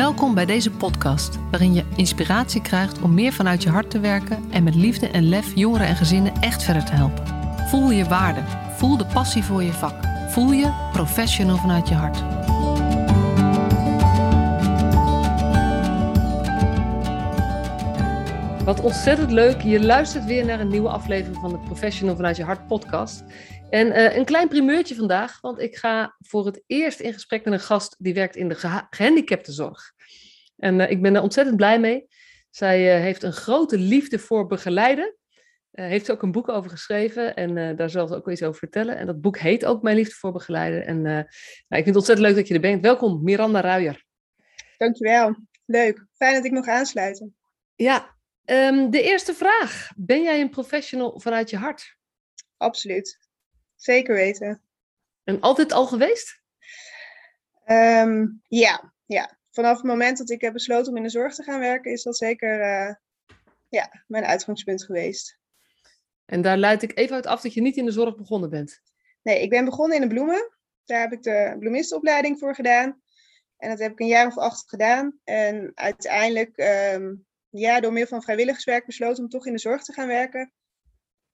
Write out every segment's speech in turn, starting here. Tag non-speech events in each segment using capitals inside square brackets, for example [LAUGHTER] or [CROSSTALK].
Welkom bij deze podcast, waarin je inspiratie krijgt om meer vanuit je hart te werken en met liefde en lef jongeren en gezinnen echt verder te helpen. Voel je waarde, voel de passie voor je vak, voel je professional vanuit je hart. Wat ontzettend leuk. Je luistert weer naar een nieuwe aflevering van de Professional vanuit je hart podcast. En uh, een klein primeurtje vandaag, want ik ga voor het eerst in gesprek met een gast die werkt in de geha- gehandicaptenzorg. En uh, ik ben er ontzettend blij mee. Zij uh, heeft een grote liefde voor begeleiden. heeft ook een boek over geschreven en daar zal ze ook iets over vertellen. En dat boek heet ook Mijn Liefde voor Begeleiden. En nou, ik vind het ontzettend leuk dat je er bent. Welkom, Miranda Ruijer. Dankjewel. Leuk. Fijn dat ik nog aansluiten. Ja, um, de eerste vraag. Ben jij een professional vanuit je hart? Absoluut. Zeker weten. En altijd al geweest? Um, ja, ja. Vanaf het moment dat ik heb besloten om in de zorg te gaan werken, is dat zeker uh, ja, mijn uitgangspunt geweest. En daar leid ik even uit af dat je niet in de zorg begonnen bent. Nee, ik ben begonnen in de bloemen. Daar heb ik de bloemistenopleiding voor gedaan. En dat heb ik een jaar of acht gedaan. En uiteindelijk, um, ja, door middel van vrijwilligerswerk besloten om toch in de zorg te gaan werken.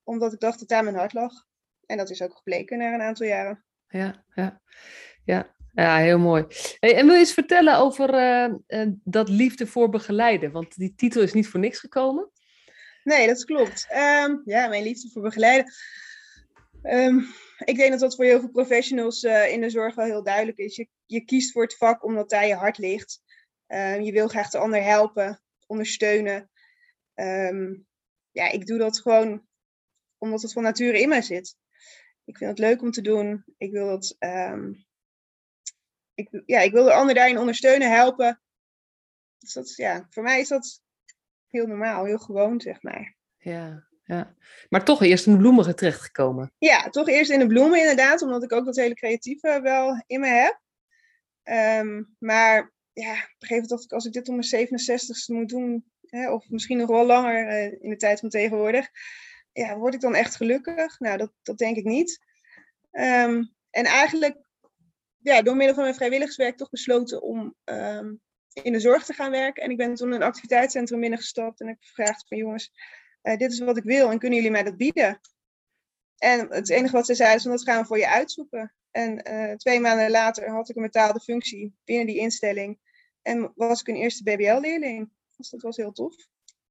Omdat ik dacht dat daar mijn hart lag. En dat is ook gebleken na een aantal jaren. Ja, ja, ja. Ja, heel mooi. Hey, en wil je eens vertellen over uh, uh, dat liefde voor begeleiden? Want die titel is niet voor niks gekomen. Nee, dat klopt. Um, ja, mijn liefde voor begeleiden. Um, ik denk dat dat voor heel veel professionals uh, in de zorg wel heel duidelijk is. Je, je kiest voor het vak omdat daar je hart ligt. Um, je wil graag de ander helpen, ondersteunen. ja, ik doe dat gewoon omdat het van nature in mij zit ik vind het leuk om te doen. Ik wil dat. Um, ik, ja, ik wil de ander daarin ondersteunen, helpen. Dus dat, ja, voor mij is dat heel normaal, heel gewoon, zeg maar. Ja, ja. Maar toch eerst in de bloemen terechtgekomen. Ja, toch eerst in de bloemen inderdaad, omdat ik ook dat hele creatieve wel in me heb. Um, maar ja, op een gegeven moment dacht ik, als ik dit om mijn 67ste moet doen, hè, of misschien nog wel langer uh, in de tijd van tegenwoordig, ja, word ik dan echt gelukkig? Nou, dat, dat denk ik niet. Um, en eigenlijk, ja, door middel van mijn vrijwilligerswerk toch besloten om um, in de zorg te gaan werken. En ik ben toen een activiteitscentrum binnengestapt en ik gevraagd van jongens, uh, dit is wat ik wil en kunnen jullie mij dat bieden? En het enige wat ze zeiden is van dat gaan we voor je uitzoeken. En uh, twee maanden later had ik een betaalde functie binnen die instelling. En was ik een eerste BBL-leerling. Dus dat was heel tof.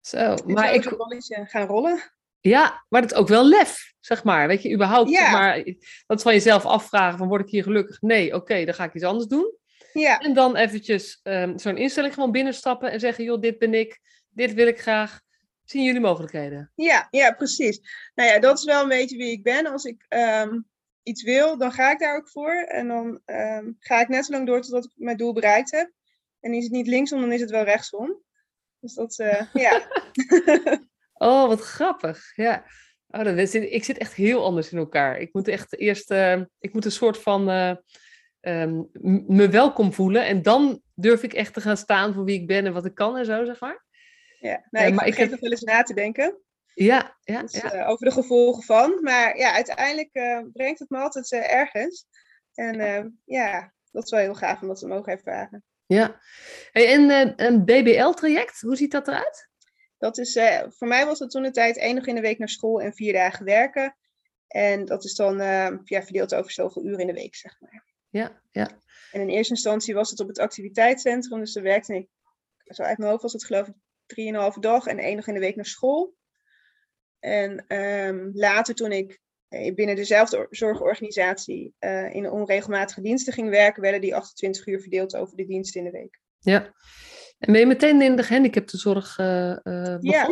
Zo, maar ik... gaan rollen. Ja, maar dat is ook wel lef, zeg maar. Weet je, überhaupt, ja. zeg maar, dat van jezelf afvragen van word ik hier gelukkig? Nee, oké, okay, dan ga ik iets anders doen. Ja. En dan eventjes um, zo'n instelling gewoon binnenstappen en zeggen, joh, dit ben ik, dit wil ik graag. Zien jullie mogelijkheden? Ja, ja, precies. Nou ja, dat is wel een beetje wie ik ben. Als ik um, iets wil, dan ga ik daar ook voor. En dan um, ga ik net zo lang door totdat ik mijn doel bereikt heb. En is het niet linksom, dan is het wel rechtsom. Dus dat, uh, ja. [LAUGHS] Oh, wat grappig. Ja. Oh, dat is, ik zit echt heel anders in elkaar. Ik moet echt eerst, uh, ik moet een soort van uh, um, me welkom voelen. En dan durf ik echt te gaan staan voor wie ik ben en wat ik kan en zo, zeg maar. Ja, nou, ik, uh, maar ik heb het wel eens na te denken. Ja, ja, dus, ja. over de gevolgen van. Maar ja, uiteindelijk brengt het me altijd ergens. En ja, dat is wel heel gaaf om dat te mogen ervaren. Ja. Hey, en een BBL-traject, hoe ziet dat eruit? Dat is, uh, voor mij was het toen de tijd één dag in de week naar school en vier dagen werken. En dat is dan uh, ja, verdeeld over zoveel uren in de week, zeg maar. Ja, ja. En in eerste instantie was het op het activiteitscentrum. Dus daar werkte ik, zo uit mijn hoofd was het geloof ik drieënhalve dag en één dag in de week naar school. En um, later toen ik binnen dezelfde zorgorganisatie uh, in onregelmatige diensten ging werken, werden die 28 uur verdeeld over de diensten in de week. Ja. En ben je meteen in de gehandicaptenzorg uh, uh, begonnen? Ja.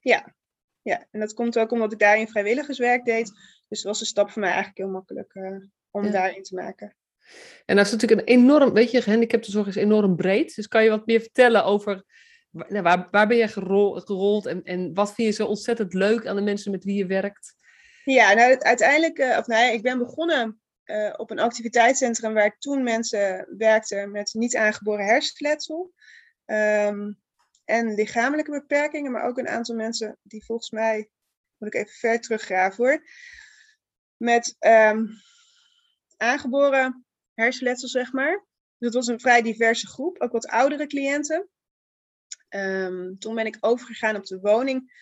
ja. ja, en dat komt ook omdat ik daarin vrijwilligerswerk deed. Dus het was een stap voor mij eigenlijk heel makkelijk uh, om ja. daarin te maken. En dat is natuurlijk een enorm, weet je, gehandicaptenzorg is enorm breed. Dus kan je wat meer vertellen over nou, waar, waar ben je gerol, gerold en, en wat vind je zo ontzettend leuk aan de mensen met wie je werkt? Ja, nou uiteindelijk, of nou ja, ik ben begonnen uh, op een activiteitscentrum waar toen mensen werkten met niet aangeboren hersenletsel. Um, en lichamelijke beperkingen, maar ook een aantal mensen die volgens mij, moet ik even ver teruggraven hoor, met um, aangeboren hersenletsel zeg maar. Het was een vrij diverse groep, ook wat oudere cliënten. Ehm, toen ben ik overgegaan op de woning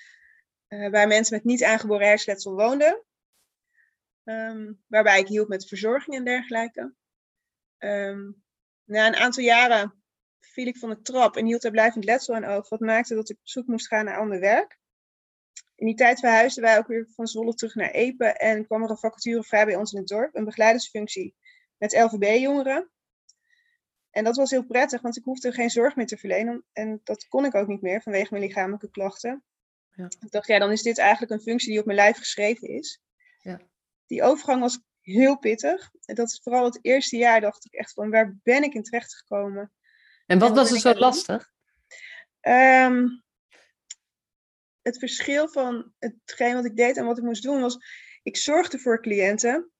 uh, waar mensen met niet aangeboren hersenletsel woonden. Ehm, waarbij ik hielp met verzorging en dergelijke. Ehm, na een aantal jaren viel ik van de trap en hield er blijvend letsel aan over, wat maakte dat ik op zoek moest gaan naar ander werk. In die tijd verhuisden wij ook weer van Zwolle terug naar Epe en kwam er een vacature vrij bij ons in het dorp, een begeleidersfunctie met LVB-jongeren. En dat was heel prettig, want ik hoefde geen zorg meer te verlenen. En dat kon ik ook niet meer vanwege mijn lichamelijke klachten. Ja. Ik dacht, ja, dan is dit eigenlijk een functie die op mijn lijf geschreven is. Ja. Die overgang was heel pittig. En dat is vooral het eerste jaar dacht ik echt van, waar ben ik in terecht gekomen? En wat was er zo lastig? Um, het verschil van hetgeen wat ik deed en wat ik moest doen was, ik zorgde voor cliënten.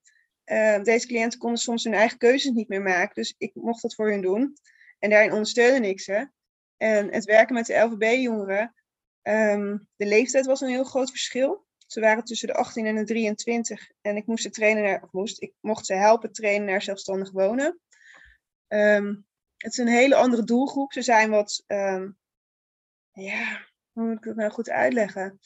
Uh, deze cliënten konden soms hun eigen keuzes niet meer maken, dus ik mocht dat voor hun doen. En daarin ondersteunde ik ze. En het werken met de LVB-jongeren, Ehm, de leeftijd was een heel groot verschil. Ze waren tussen de 18 en de 23 en ik moest ze trainen naar, of moest, ik mocht ze helpen trainen naar zelfstandig wonen. Ehm, het is een hele andere doelgroep. Ze zijn wat, ehm, ja, hoe moet ik het nou goed uitleggen?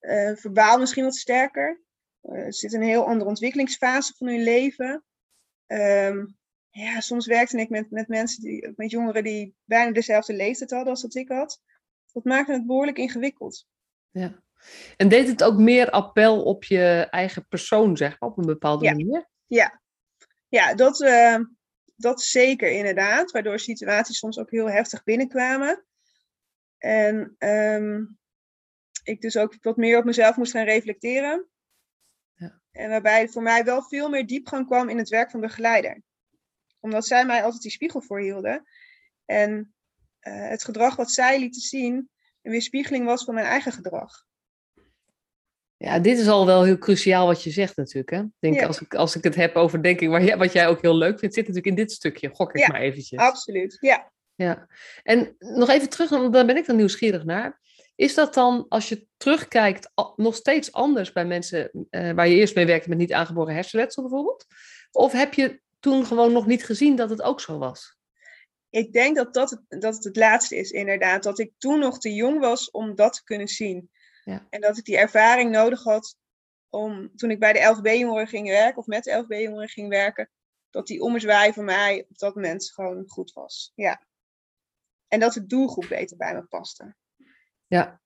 Uh, verbaal misschien wat sterker. Uh, er zit een heel andere ontwikkelingsfase van hun leven. ja, soms werkte ik met, met mensen, die, met jongeren die bijna dezelfde leeftijd hadden als dat ik had dat maakte het behoorlijk ingewikkeld. Ja. En deed het ook meer appel op je eigen persoon, zeg maar, op een bepaalde manier? Ja, ja dat, uh, dat zeker inderdaad. Waardoor situaties soms ook heel heftig binnenkwamen. En um, ik dus ook wat meer op mezelf moest gaan reflecteren. Ja. En waarbij voor mij wel veel meer diepgang kwam in het werk van begeleider. Omdat zij mij altijd die spiegel voorhielden. En uh, het gedrag wat zij lieten zien een weerspiegeling was van mijn eigen gedrag. Ja, dit is al wel heel cruciaal wat je zegt natuurlijk. Hè? Denk, als, ik, als ik het heb over denk ik, wat jij ook heel leuk vindt, zit natuurlijk in dit stukje. Gok ik ja, maar eventjes. absoluut. Ja. ja. En nog even terug, want daar ben ik dan nieuwsgierig naar. Is dat dan, als je terugkijkt, nog steeds anders bij mensen uh, waar je eerst mee werkte met niet aangeboren hersenletsel bijvoorbeeld? Of heb je toen gewoon nog niet gezien dat het ook zo was? ik denk dat, dat, dat het het laatste is, inderdaad. Dat ik toen nog te jong was om dat te kunnen zien. Ja. En dat ik die ervaring nodig had om, toen ik bij de LVB-jongeren ging werken, of met de LVB-jongeren ging werken, dat die ommezwaai voor mij op dat moment gewoon goed was. Ja. En dat de doelgroep beter bij me paste. Ja.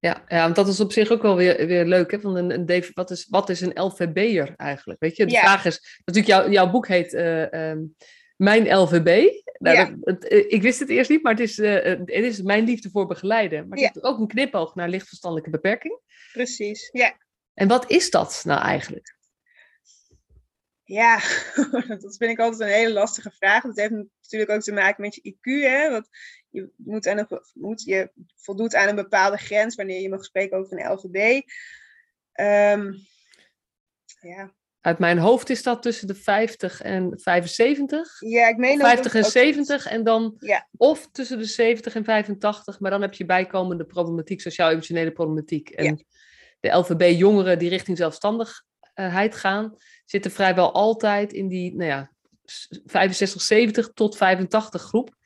Ja, ja, want dat is op zich ook wel weer, weer leuk. Hè? Van een, een, wat, is, wat is een LVB'er eigenlijk? Weet je, de vraag is, natuurlijk, jouw jouw boek heet uh, um, Mijn LVB. Nou, dat, eh, ik wist het eerst niet, maar het is, uh, het is mijn liefde voor begeleiden. Maar het ja. ook een knipoog naar lichtverstandelijke beperking. Precies, ja. En wat is dat nou eigenlijk? Ja, [LAUGHS] dat vind ik altijd een hele lastige vraag. Dat heeft natuurlijk ook te maken met je IQ. Hè? Want je, moet aan een, moet, je voldoet aan een bepaalde grens wanneer je mag spreken over een LVB. Um, ehm, ja, uit mijn hoofd is dat tussen de 50 en 75. Ja, ik meen 50 en 70 en dan ja. of tussen de 70 en 85, maar dan heb je bijkomende problematiek, sociaal-emotionele problematiek. En de LVB-jongeren die richting zelfstandigheid gaan, zitten vrijwel altijd in die nou ja, 65, 70 tot 85 groep.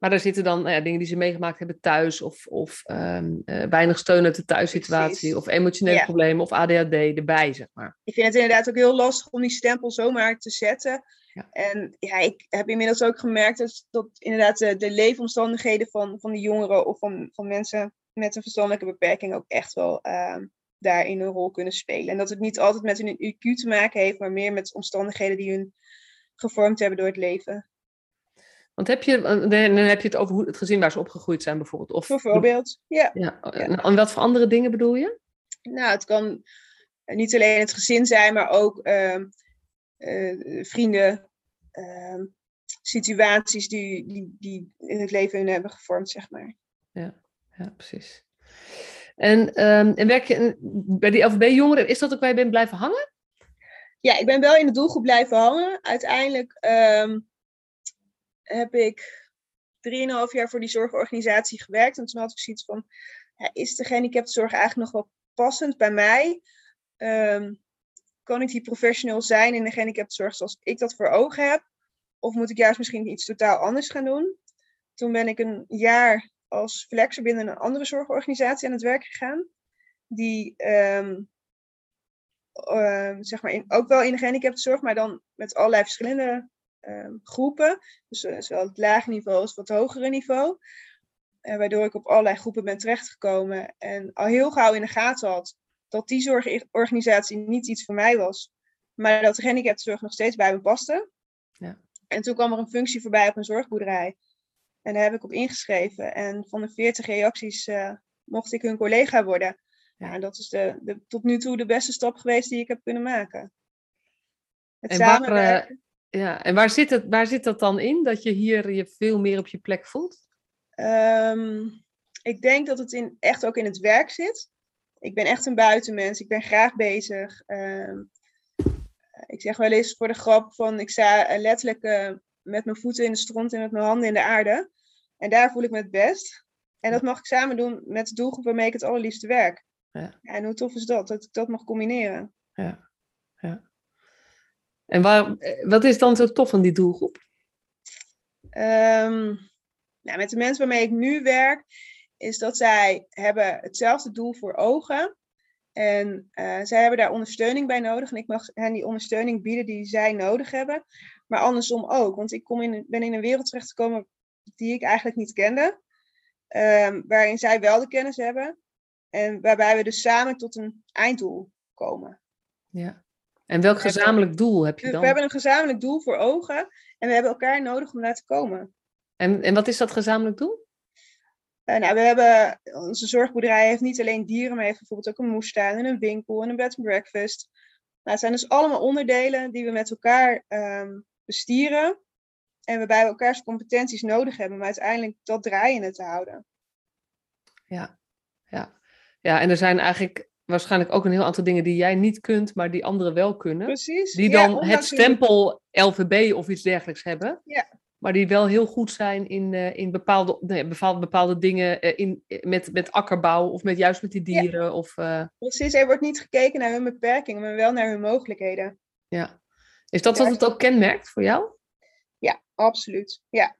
Maar daar zitten dan nou ja, dingen die ze meegemaakt hebben thuis, of, of um, uh, weinig steun uit de thuissituatie, of emotionele problemen, of ADHD erbij, zeg maar. Ik vind het inderdaad ook heel lastig om die stempel zomaar te zetten. Ja. En ja, ik heb inmiddels ook gemerkt dat, dat inderdaad de, de leefomstandigheden van, van de jongeren of van, van mensen met een verstandelijke beperking ook echt wel uh, daarin een rol kunnen spelen. En dat het niet altijd met hun IQ te maken heeft, maar meer met omstandigheden die hun gevormd hebben door het leven. Want heb je, dan heb je het over hoe, het gezin waar ze opgegroeid zijn bijvoorbeeld? Of, bijvoorbeeld, ja. ja. En wat voor andere dingen bedoel je? Nou, het kan niet alleen het gezin zijn, maar ook uh, uh, vrienden, uh, situaties die, die, die in het leven hun hebben gevormd, zeg maar. Ja, ja precies. En, um, en werk je bij die LVB-jongeren, is dat ook waar je bent blijven hangen? Ja, ik ben wel in de doelgroep blijven hangen. Uiteindelijk um, heb ik 3,5 jaar voor die zorgorganisatie gewerkt. En toen had ik zoiets van, ja, is de gehandicaptenzorg eigenlijk nog wel passend bij mij? Um, kan ik die professional zijn in de gehandicaptenzorg zoals ik dat voor ogen heb? of moet ik juist misschien iets totaal anders gaan doen? Toen ben ik een jaar als flexer binnen een andere zorgorganisatie aan het werk gegaan. Die ehm, ehm, zeg maar in, ook wel in de gehandicaptenzorg, maar dan met allerlei verschillende ehm, groepen. Dus uh, zowel het lage niveau als het wat hogere niveau. Uh, waardoor ik op allerlei groepen ben terechtgekomen. En al heel gauw in de gaten had dat die zorgorganisatie niet iets voor mij was. Maar dat de gehandicaptenzorg nog steeds bij me paste. Ja. En toen kwam er een functie voorbij op een zorgboerderij. En daar heb ik op ingeschreven. En van de 40 reacties uh, mocht ik hun collega worden. Ja, en dat is de, de, tot nu toe de beste stap geweest die ik heb kunnen maken. Het en samenwerken. Ja, en waar zit, het, waar zit dat dan in? Dat je hier je veel meer op je plek voelt? Um, ik denk dat het in, echt ook in het werk zit. Ik ben echt een buitenmens. Ik ben graag bezig. Um, ik zeg wel eens voor de grap van ik sta letterlijk uh, met mijn voeten in de stront en met mijn handen in de aarde. En daar voel ik me het best. En dat mag ik samen doen met de doelgroep waarmee ik het allerliefste werk. Ja. en hoe tof is dat, dat ik dat mag combineren. Ja, ja. En waar, wat is dan zo tof van die doelgroep? Um, nou, met de mensen waarmee ik nu werk, is dat zij hebben hetzelfde doel voor ogen. En uh, zij hebben daar ondersteuning bij nodig. En ik mag hen die ondersteuning bieden die zij nodig hebben. Maar andersom ook. Want ik kom in, ben in een wereld terechtgekomen die ik eigenlijk niet kende. Um, waarin zij wel de kennis hebben. En waarbij we dus samen tot een einddoel komen. Ja. En welk gezamenlijk doel heb je dan? We hebben een gezamenlijk doel voor ogen. En we hebben elkaar nodig om daar te komen. En, en wat is dat gezamenlijk doel? Uh, nou, we hebben, onze zorgboerderij heeft niet alleen dieren, maar heeft bijvoorbeeld ook een moestuin en een winkel en een bed and breakfast. Nou, het zijn dus allemaal onderdelen die we met elkaar um, bestieren. En waarbij we elkaars competenties nodig hebben om uiteindelijk dat draaiende te houden. Ja, ja. ja, en er zijn eigenlijk waarschijnlijk ook een heel aantal dingen die jij niet kunt, maar die anderen wel kunnen. Precies. Die dan het stempel LVB of iets dergelijks hebben. Ja. Maar die wel heel goed zijn in, uh, in bepaalde, nee, bepaalde, bepaalde dingen uh, in, met, met akkerbouw of met, juist met die dieren. Ja. Of, uh... Precies, er wordt niet gekeken naar hun beperkingen, maar wel naar hun mogelijkheden. Ja. Is dat wat het ook kenmerkt voor jou? Ja, absoluut. Ja.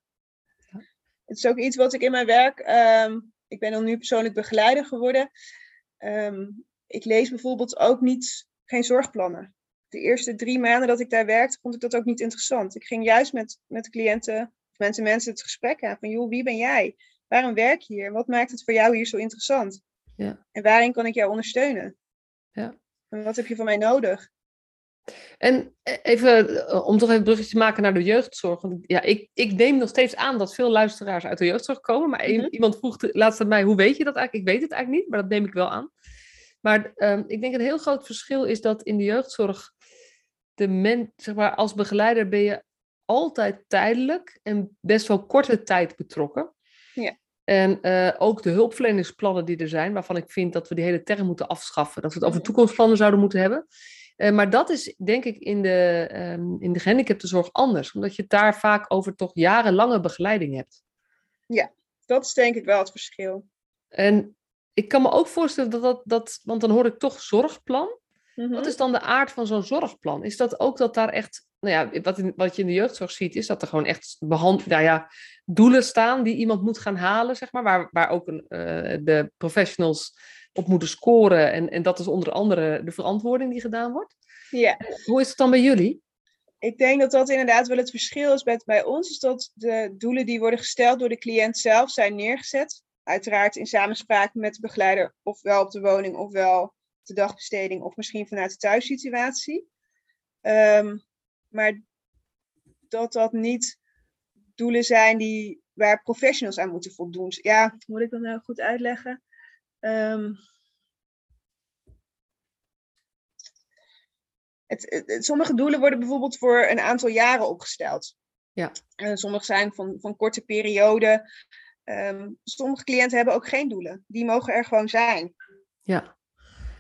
ja. Het is ook iets wat ik in mijn werk, um, ik ben dan nu persoonlijk begeleider geworden. Um, ik lees bijvoorbeeld ook niet, geen zorgplannen. De eerste drie maanden dat ik daar werkte, vond ik dat ook niet interessant. Ik ging juist met, met cliënten, of mensen, mensen het gesprek aan van, joh, wie ben jij? Waarom werk je hier? Wat maakt het voor jou hier zo interessant? Ja. En waarin kan ik jou ondersteunen? Ja. En wat heb je van mij nodig? En eh, even eh, om toch even een bruggetje te maken naar de jeugdzorg. Want ja, ik, ik neem nog steeds aan dat veel luisteraars uit de jeugdzorg komen. Maar mm -hmm. iemand vroeg laatst aan mij, hoe weet je dat eigenlijk? Ik weet het eigenlijk niet, maar dat neem ik wel aan. Maar um, ik denk een heel groot verschil is dat in de jeugdzorg, de men, zeg maar, als begeleider ben je altijd tijdelijk en best wel korte tijd betrokken. Ja. En uh, ook de hulpverleningsplannen die er zijn, waarvan ik vind dat we die hele term moeten afschaffen. Dat we het over toekomstplannen zouden moeten hebben. Uh, maar dat is denk ik in de, um, in de gehandicaptenzorg anders. Omdat je daar vaak over toch jarenlange begeleiding hebt. Ja, dat is denk ik wel het verschil. En ik kan me ook voorstellen dat dat, dat want dan hoor ik toch zorgplan. Mm-hmm. Wat is dan de aard van zo'n zorgplan? Is dat ook dat daar echt, nou ja, wat, in, wat je in de jeugdzorg ziet, is dat er gewoon echt behand, nou ja, doelen staan die iemand moet gaan halen, zeg maar, waar, waar ook een, uh, de professionals op moeten scoren. En, en dat is onder andere de verantwoording die gedaan wordt. Ja. Hoe is het dan bij jullie? Ik denk dat dat inderdaad wel het verschil is bij, bij ons, is dat de doelen die worden gesteld door de cliënt zelf zijn neergezet Uiteraard in samenspraak met de begeleider, ofwel op de woning, ofwel de dagbesteding, of misschien vanuit de thuissituatie. Um, maar dat dat niet doelen zijn die, waar professionals aan moeten voldoen. Ja, moet ik dat nou goed uitleggen? Um, het, het, sommige doelen worden bijvoorbeeld voor een aantal jaren opgesteld. Ja. En sommige zijn van, van korte periode. Um, sommige cliënten hebben ook geen doelen. Die mogen er gewoon zijn. Ja.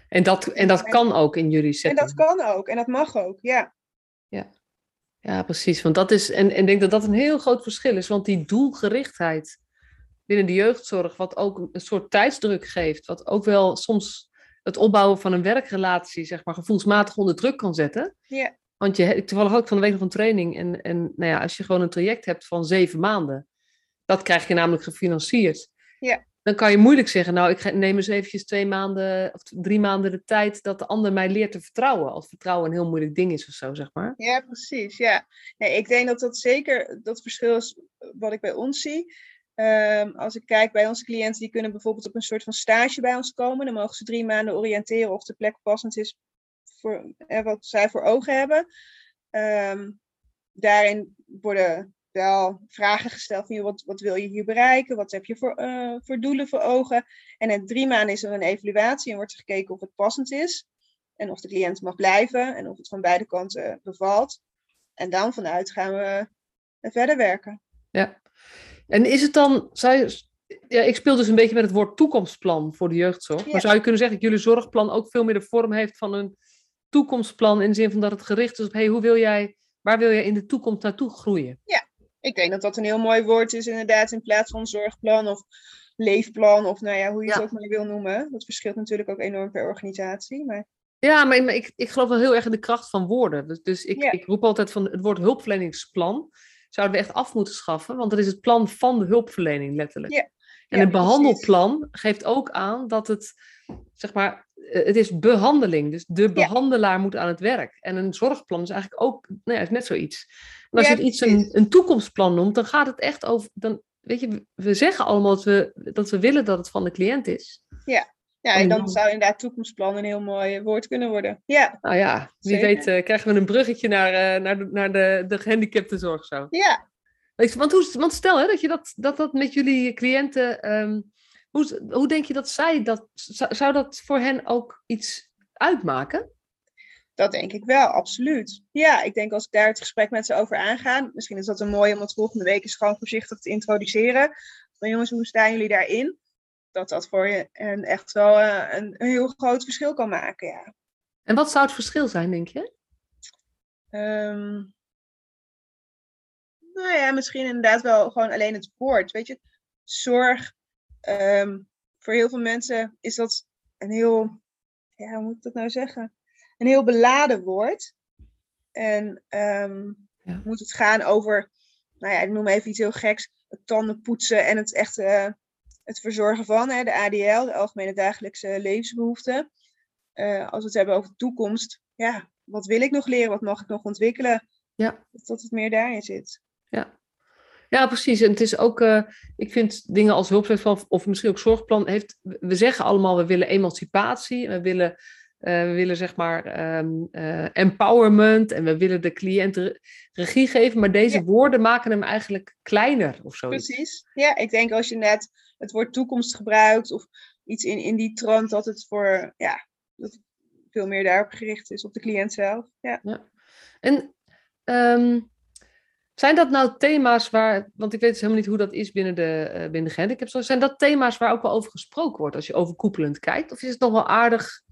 En dat, en dat kan ook in jullie setting. En dat kan ook. En dat mag ook, ja. Ja, ja precies. Want dat is, en ik denk dat dat een heel groot verschil is. Want die doelgerichtheid binnen de jeugdzorg, wat ook een soort tijdsdruk geeft, wat ook wel soms het opbouwen van een werkrelatie, zeg maar, gevoelsmatig onder druk kan zetten. Ja. Want je, toevallig ook van de week nog een training. En, en nou ja, als je gewoon een traject hebt van zeven maanden, dat krijg je namelijk gefinancierd. Ja. Dan kan je moeilijk zeggen, nou, ik neem eens eventjes twee maanden of drie maanden de tijd dat de ander mij leert te vertrouwen. Als vertrouwen een heel moeilijk ding is of zo, zeg maar. Ja, precies. Ja. Nee, ik denk dat dat zeker dat verschil is wat ik bij ons zie. Ehm, als ik kijk bij onze cliënten, die kunnen bijvoorbeeld op een soort van stage bij ons komen. Dan mogen ze drie maanden oriënteren of de plek passend is voor eh, wat zij voor ogen hebben. Ehm, daarin worden wel vragen gesteld van wat, wat wil je hier bereiken, wat heb je voor, uh, voor doelen voor ogen. En in drie maanden is er een evaluatie en wordt er gekeken of het passend is. En of de cliënt mag blijven en of het van beide kanten bevalt. En dan vanuit gaan we verder werken. Ja, en is het dan, zou ja, ik speel dus een beetje met het woord toekomstplan voor de jeugdzorg. Maar zou je kunnen zeggen dat jullie zorgplan ook veel meer de vorm heeft van een toekomstplan in de zin van dat het gericht is op hey, hoe wil jij, waar wil jij in de toekomst naartoe groeien? Ja, ik denk dat dat een heel mooi woord is inderdaad in plaats van zorgplan of leefplan of nou ja, hoe je het ook maar wil noemen. Dat verschilt natuurlijk ook enorm per organisatie. Maar... Ja, maar, ik, ik geloof wel heel erg in de kracht van woorden. Dus, dus ik, ik roep altijd van het woord hulpverleningsplan zouden we echt af moeten schaffen, want dat is het plan van de hulpverlening letterlijk. Ja. En een behandelplan geeft ook aan dat het, zeg maar, eh, het is behandeling. Dus de behandelaar moet aan het werk. En een zorgplan is eigenlijk ook, nou ja, is net zoiets. En als je het iets een, een toekomstplan noemt, dan gaat het echt over, dan, weet je, we zeggen allemaal dat we, dat we willen dat het van de cliënt is. Ja. Ja, en dan zou inderdaad toekomstplan een heel mooi woord kunnen worden. Ja. Nou ja, wie weet uh, krijgen we een bruggetje naar, uh, naar, de, naar de, de gehandicaptenzorg zo. Ja. Want, hoe, want stel hè, dat je dat, dat, dat met jullie cliënten, um, hoe, hoe denk je dat zij dat, zou dat voor hen ook iets uitmaken? Dat denk ik wel, absoluut. Ja, ik denk als ik daar het gesprek met ze over aanga, misschien is dat een mooi om het volgende week eens gewoon voorzichtig te introduceren. Van jongens, hoe staan jullie daarin? dat dat voor je en echt wel uh, een, heel groot verschil kan maken. Ja. En wat zou het verschil zijn, denk je? Um, nou ja, misschien inderdaad wel gewoon alleen het woord. Weet je, zorg. Um, voor heel veel mensen is dat een heel, ja, hoe moet ik dat nou zeggen? Een heel beladen woord. En um, ja. moet het gaan over, nou ja, ik noem even iets heel geks, het tanden poetsen en het echt uh, het verzorgen van, hè, de ADL, de Algemene Dagelijkse Levensbehoeften. Uh, als we het hebben over de toekomst, ja, wat wil ik nog leren, wat mag ik nog ontwikkelen? Ja. Dat het meer daarin zit. Ja. Ja, precies. En het is ook, uh, ik vind dingen als hulpverlening of misschien ook zorgplan, heeft, we zeggen allemaal, we willen emancipatie, we willen uh, we willen zeg maar um, uh, empowerment en we willen de cliënt regie geven, maar deze Ja. woorden maken hem eigenlijk kleiner of zo. Precies. Ja, ik denk als je net het woord toekomst gebruikt of iets in, in die trant, dat het voor, ja, dat het veel meer daarop gericht is, op de cliënt zelf. Ja. En ehm, zijn dat nou thema's waar, want ik weet dus helemaal niet hoe dat is binnen de, binnen de gehandicaptenzorg, zijn dat thema's waar ook wel over gesproken wordt als je overkoepelend kijkt? Of is het nog wel aardig,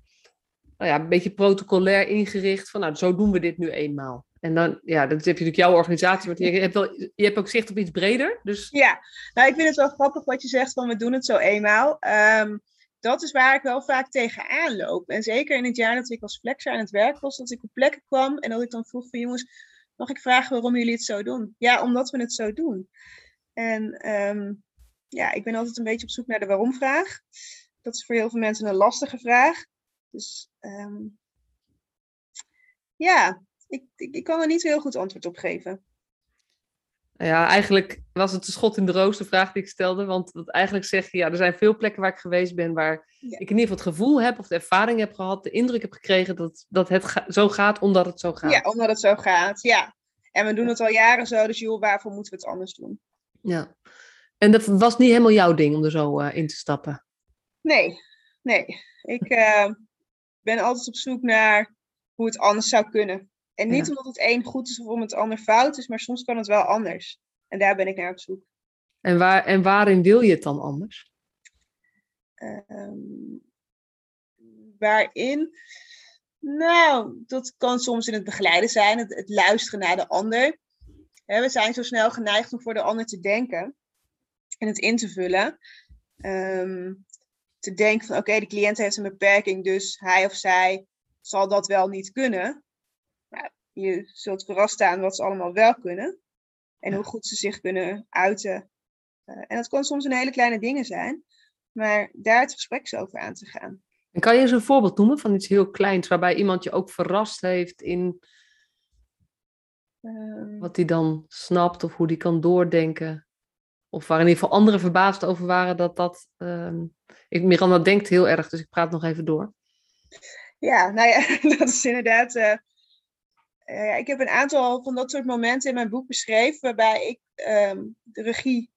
nou ja, een beetje protocolair ingericht van, nou, zo doen we dit nu eenmaal? En dan, ja, dat heb je natuurlijk jouw organisatie, want je hebt, wel, je hebt ook zicht op iets breder. Dus Ja, nou ik vind het wel grappig wat je zegt van we doen het zo eenmaal. Ehm, dat is waar ik wel vaak tegenaan loop. En zeker in het jaar dat ik als flexer aan het werk was, dat ik op plekken kwam en dat ik dan vroeg van jongens, mag ik vragen waarom jullie het zo doen? Ja, omdat we het zo doen. En ehm, ja, ik ben altijd een beetje op zoek naar de waarom-vraag. Dat is voor heel veel mensen een lastige vraag. Dus ehm, ja, ik, ik, kan er niet heel goed antwoord op geven. Ja, eigenlijk was het een schot in de roos, de vraag die ik stelde. Want want eigenlijk zeg je, ja, er zijn veel plekken waar ik geweest ben waar Ja. ik in ieder geval het gevoel heb of de ervaring heb gehad, de indruk heb gekregen dat, dat het ga- zo gaat omdat het zo gaat. Ja, omdat het zo gaat. Ja. En we doen het al jaren zo, dus joh, waarvoor moeten we het anders doen? Ja. En dat was niet helemaal jouw ding om er zo eh, in te stappen. Nee, nee. Ik eh, ben altijd op zoek naar hoe het anders zou kunnen. En niet Ja. omdat het een goed is of omdat het ander fout is, maar soms kan het wel anders. En daar ben ik naar op zoek. En, waar, en waarin wil je het dan anders? Ehm, waarin? Nou, dat kan soms in het begeleiden zijn, het, het luisteren naar de ander. We zijn zo snel geneigd om voor de ander te denken en het in te vullen. Ehm, te denken van oké, de cliënt heeft een beperking, dus hij of zij zal dat wel niet kunnen. Je zult verrast staan wat ze allemaal wel kunnen. En hoe goed ze zich kunnen uiten. Eh, en dat kan soms een hele kleine dingen zijn. Maar daar het gesprek over aan te gaan. En kan je eens een voorbeeld noemen van iets heel kleins waarbij iemand je ook verrast heeft in Ehm, wat hij dan snapt of hoe die kan doordenken? Of waar in ieder geval anderen verbaasd over waren dat dat. ehm, ik, Miranda denkt heel erg, dus ik praat nog even door. Ja, nou ja, [LAUGHS] dat is inderdaad. eh, ik heb een aantal van dat soort momenten in mijn boek beschreven, waarbij ik ehm, de regie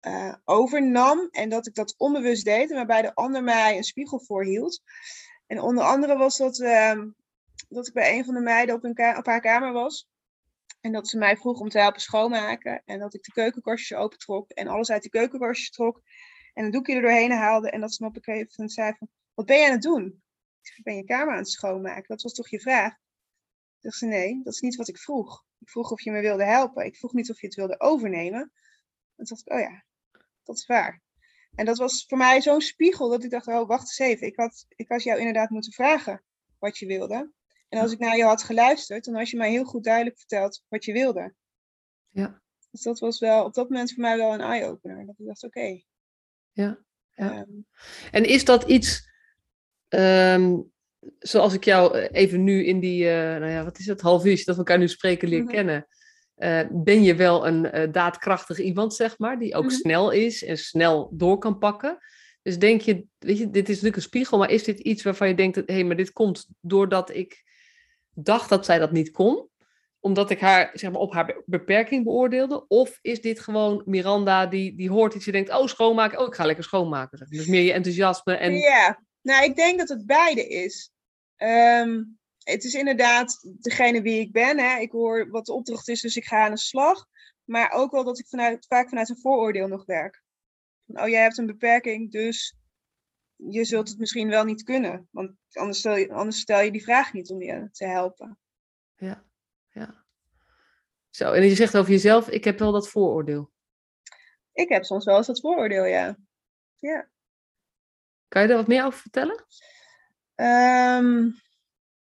eh, overnam en dat ik dat onbewust deed, en waarbij de ander mij een spiegel voorhield. En onder andere was dat ehm, dat ik bij een van de meiden op, een op haar kamer was. En dat ze mij vroeg om te helpen schoonmaken. En dat ik de keukenkastjes opentrok en alles uit die keukenkastjes trok. En een doekje er doorheen haalde. En dat ze me op een zei van, wat ben je aan het doen? Ik ben je kamer aan het schoonmaken. Dat was toch je vraag? Zei ze, nee, dat is niet wat ik vroeg. Ik vroeg of je me wilde helpen. Ik vroeg niet of je het wilde overnemen. En toen dacht ik, oh ja, dat is waar. En dat was voor mij zo'n spiegel dat ik dacht, oh, wacht eens even. Ik had, ik had jou inderdaad moeten vragen wat je wilde. En als ik naar je had geluisterd, dan had je mij heel goed duidelijk verteld wat je wilde. Ja. Dus dat was wel op dat moment voor mij wel een eye-opener. Dat ik dacht, oké. Ja, ja. ehm, En is dat iets, ehm, zoals ik jou eh, even nu in die, eh, nou ja, wat is het, half uurtje dat we elkaar nu spreken leren Mhm. kennen, eh, ben je wel een daadkrachtig iemand, zeg maar, die ook Mhm. snel is en snel door kan pakken. Dus denk je, weet je, dit is natuurlijk een spiegel, maar is dit iets waarvan je denkt, hé, hey, maar dit komt doordat ik dacht dat zij dat niet kon? Omdat ik haar zeg maar, op haar be- beperking beoordeelde? Of is dit gewoon Miranda die, die hoort iets en denkt, oh schoonmaken, oh ik ga lekker schoonmaken. zeg. Dus meer je enthousiasme en Ja, nou, ik denk dat het beide is. Ehm, het is inderdaad degene wie ik ben. Hè. Ik hoor wat de opdracht is, dus ik ga aan de slag. Maar ook wel dat ik vanuit, vaak vanuit een vooroordeel nog werk. Van, oh, jij hebt een beperking, dus je zult het misschien wel niet kunnen. Want anders stel je, anders stel je die vraag niet om je te helpen. Ja, ja. Zo, en je zegt over jezelf, ik heb wel dat vooroordeel. Ik heb soms wel eens dat vooroordeel, ja. Ja. Kan je daar wat meer over vertellen? Ehm,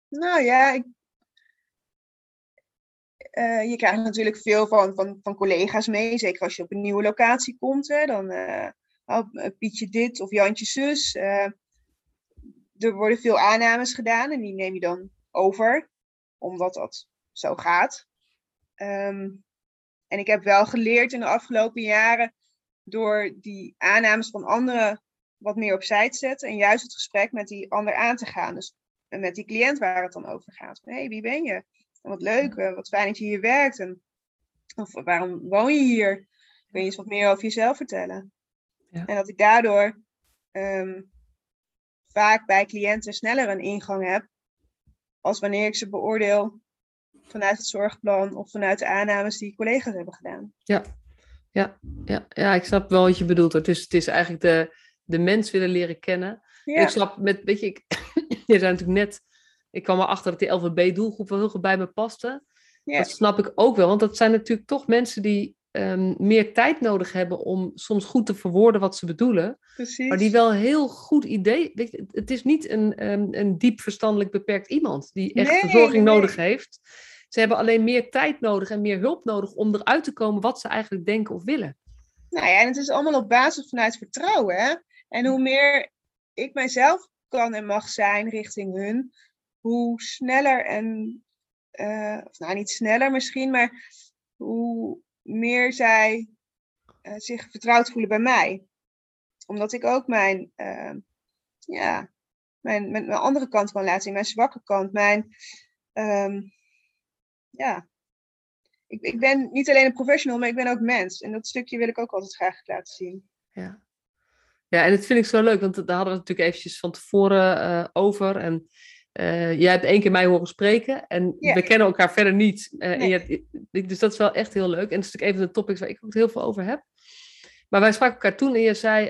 nou ja, ik, eh, je krijgt natuurlijk veel van, van, van collega's mee. Zeker als je op een nieuwe locatie komt. Hè, dan eh, Pietje dit of Jantje zus. er worden veel aannames gedaan en die neem je dan over. Omdat dat zo gaat. Ehm, en ik heb wel geleerd in de afgelopen jaren. Door die aannames van anderen wat meer opzij te zetten. En juist het gesprek met die ander aan te gaan. Dus en met die cliënt waar het dan over gaat. Hé, hey, wie ben je? En wat leuk, eh, wat fijn dat je hier werkt. En, of waarom woon je hier? Kun je eens wat meer over jezelf vertellen? Ja. En dat ik daardoor ehm, vaak bij cliënten sneller een ingang heb. Als wanneer ik ze beoordeel vanuit het zorgplan of vanuit de aannames die collega's hebben gedaan. Ja, ja, ja, ja ik snap wel wat je bedoelt. Het is, het is eigenlijk de, de mens willen leren kennen. Ja, ik snap met, weet je, ik, [LAUGHS] je zei natuurlijk net, ik kwam erachter dat die LVB-doelgroep wel heel goed bij me paste. ja, Dat snap ik ook wel, want dat zijn natuurlijk toch mensen die ehm, meer tijd nodig hebben om soms goed te verwoorden wat ze bedoelen. precies. Maar die wel heel goed idee. Weet je, het is niet een, ehm, een diep verstandelijk beperkt iemand die echt Nee, verzorging nee, nodig heeft. Ze hebben alleen meer tijd nodig en meer hulp nodig om eruit te komen wat ze eigenlijk denken of willen. Nou ja, en het is allemaal op basis vanuit vertrouwen. Hè? En hoe meer ik mijzelf kan en mag zijn richting hun, hoe sneller en, eh, of nou niet sneller misschien, maar hoe meer zij eh, zich vertrouwd voelen bij mij. Omdat ik ook mijn, eh, ja, mijn, mijn, mijn andere kant kan laten zien, mijn zwakke kant, mijn, ehm, ja. Ik, ik ben niet alleen een professional, maar ik ben ook mens. En dat stukje wil ik ook altijd graag laten zien. Ja. Ja, en dat vind ik zo leuk, want daar hadden we het natuurlijk eventjes van tevoren eh, over. En eh, jij hebt één keer mij horen spreken en Ja. we kennen elkaar verder niet. Eh, en Nee. je hebt- dus dat is wel echt heel leuk. En dat is natuurlijk een van de topics waar ik ook heel veel over heb. Maar wij spraken elkaar toen en je zei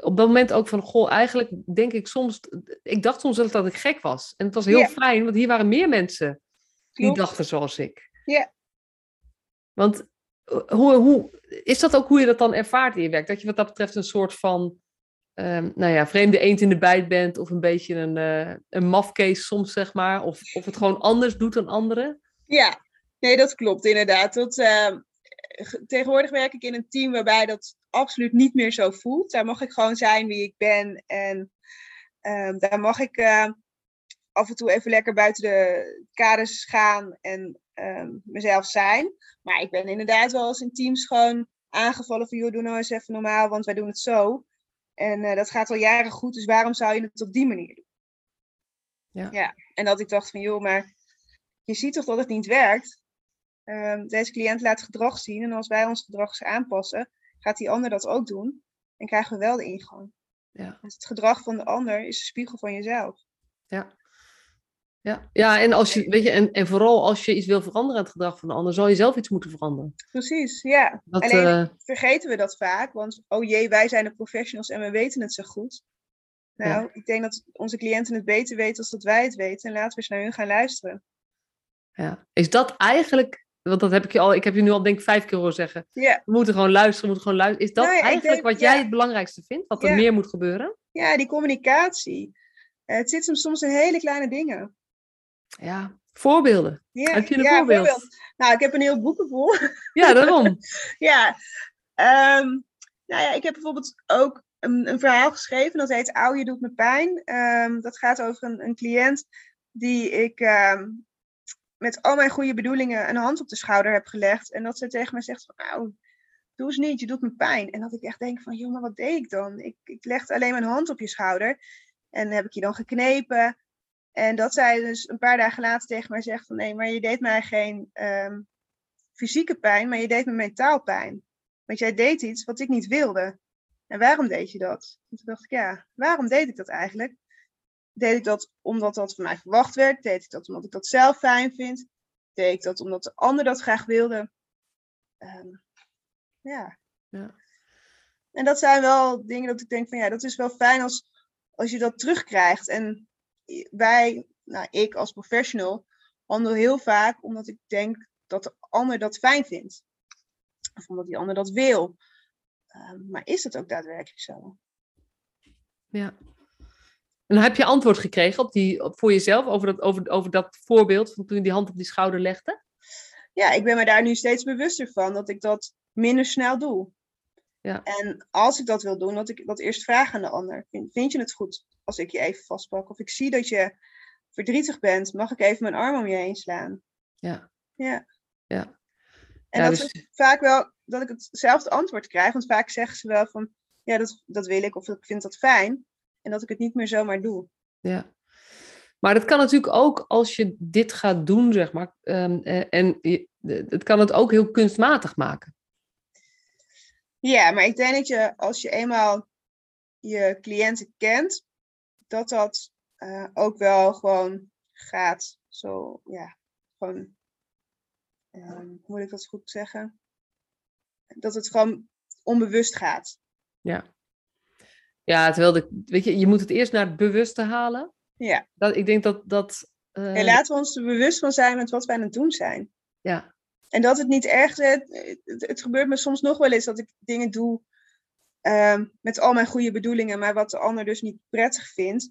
op dat moment ook van, goh, eigenlijk denk ik soms, ik dacht soms dat ik gek was. En het was heel Ja. fijn, want hier waren meer mensen die Klopt. dachten zoals ik. Ja. Want hoe, hoe, is dat ook hoe je dat dan ervaart in je werk? Dat je wat dat betreft een soort van ehm, nou ja, vreemde eend in de bijt bent of een beetje een, uh, een mafkees soms, zeg maar. Of, of het gewoon anders doet dan anderen. Ja, nee, dat klopt inderdaad. Dat, ehm, tegenwoordig werk ik in een team waarbij dat absoluut niet meer zo voelt. Daar mag ik gewoon zijn wie ik ben. En ehm, daar mag ik af en toe even lekker buiten de kaders gaan en um, mezelf zijn. Maar ik ben inderdaad wel eens in teams gewoon aangevallen van... joh, doe nou eens even normaal, want wij doen het zo. En uh, dat gaat al jaren goed, dus waarom zou je het op die manier doen? Ja. ja. En dat ik dacht van, joh, maar je ziet toch dat het niet werkt? Um, deze cliënt laat gedrag zien en als wij ons gedrag aanpassen, gaat die ander dat ook doen en krijgen we wel de ingang. Ja. Dus het gedrag van de ander is de spiegel van jezelf. Ja. Ja, ja en, als je, weet je, en, en vooral als je iets wil veranderen aan het gedrag van de ander, zal je zelf iets moeten veranderen. Precies, ja. Dat, Alleen uh... vergeten we dat vaak, want oh jee, wij zijn de professionals en we weten het zo goed. Nou, ik denk dat onze cliënten het beter weten als dat wij het weten. En laten we eens naar hun gaan luisteren. Ja. Is dat eigenlijk want dat heb ik je al, ik heb je nu al denk ik vijf keer horen zeggen. We moeten gewoon luisteren, we moeten gewoon luisteren. Is dat nou eigenlijk wat jij het belangrijkste vindt? Wat er meer moet gebeuren? Ja, die communicatie. Uh, het zit soms in hele kleine dingen. Ja, voorbeelden. heb je een voorbeeld? voorbeeld? Nou, ik heb een heel boeken vol. Ja, daarom. [LAUGHS] ja. Um, nou ja, ik heb bijvoorbeeld ook een, een, verhaal geschreven. Dat heet Auw, je doet me pijn. Um, dat gaat over een, een cliënt die ik um, met al mijn goede bedoelingen een hand op de schouder heb gelegd. En dat ze tegen mij zegt van, nou, doe eens niet, je doet me pijn. En dat ik echt denk van, jongen, wat deed ik dan? Ik, ik legde alleen mijn hand op je schouder. En heb ik je dan geknepen. En dat zij dus een paar dagen later tegen mij zegt van, nee, maar je deed mij geen um, fysieke pijn, maar je deed me mentaal pijn. Want jij deed iets wat ik niet wilde. En waarom deed je dat? En toen dacht ik, ja, waarom deed ik dat eigenlijk? Deed ik dat omdat dat van mij verwacht werd? Deed ik dat omdat ik dat zelf fijn vind? Deed ik dat omdat de ander dat graag wilde? Um, ja. ja. En dat zijn wel dingen dat ik denk van ja, dat is wel fijn als, als je dat terugkrijgt. En wij, nou ik als professional, handel heel vaak omdat ik denk dat de ander dat fijn vindt. Of omdat die ander dat wil. Um, maar is dat ook daadwerkelijk zo? Ja. En heb je antwoord gekregen op die, voor jezelf over dat, over, over dat voorbeeld van toen je die hand op die schouder legde? Ja, ik ben me daar nu steeds bewuster van dat ik dat minder snel doe. Ja. En als ik dat wil doen, dat ik dat eerst vraag aan de ander. Vind, vind je het goed als ik je even vastpak? Of ik zie dat je verdrietig bent, mag ik even mijn arm om je heen slaan? Ja. Ja. ja. En dat dus... is vaak wel dat ik hetzelfde antwoord krijg. Want vaak zeggen ze wel van, ja, dat, dat wil ik of ik vind dat fijn. En dat ik het niet meer zomaar doe. Ja. Maar dat kan natuurlijk ook als je dit gaat doen, zeg maar. Um, en het kan het ook heel kunstmatig maken. Ja, maar ik denk dat je als je eenmaal je cliënten kent, dat dat uh, ook wel gewoon gaat. Zo, ja, gewoon, um, hoe moet ik dat goed zeggen? Dat het gewoon onbewust gaat. Ja. Ja, terwijl de, weet je, je moet het eerst naar het bewuste halen. Ja. Dat, ik denk dat dat. Uh... laten we ons er bewust van zijn met wat wij aan het doen zijn. Ja. En dat het niet erg is. Het, het, gebeurt me soms nog wel eens dat ik dingen doe um, met al mijn goede bedoelingen, maar wat de ander dus niet prettig vindt.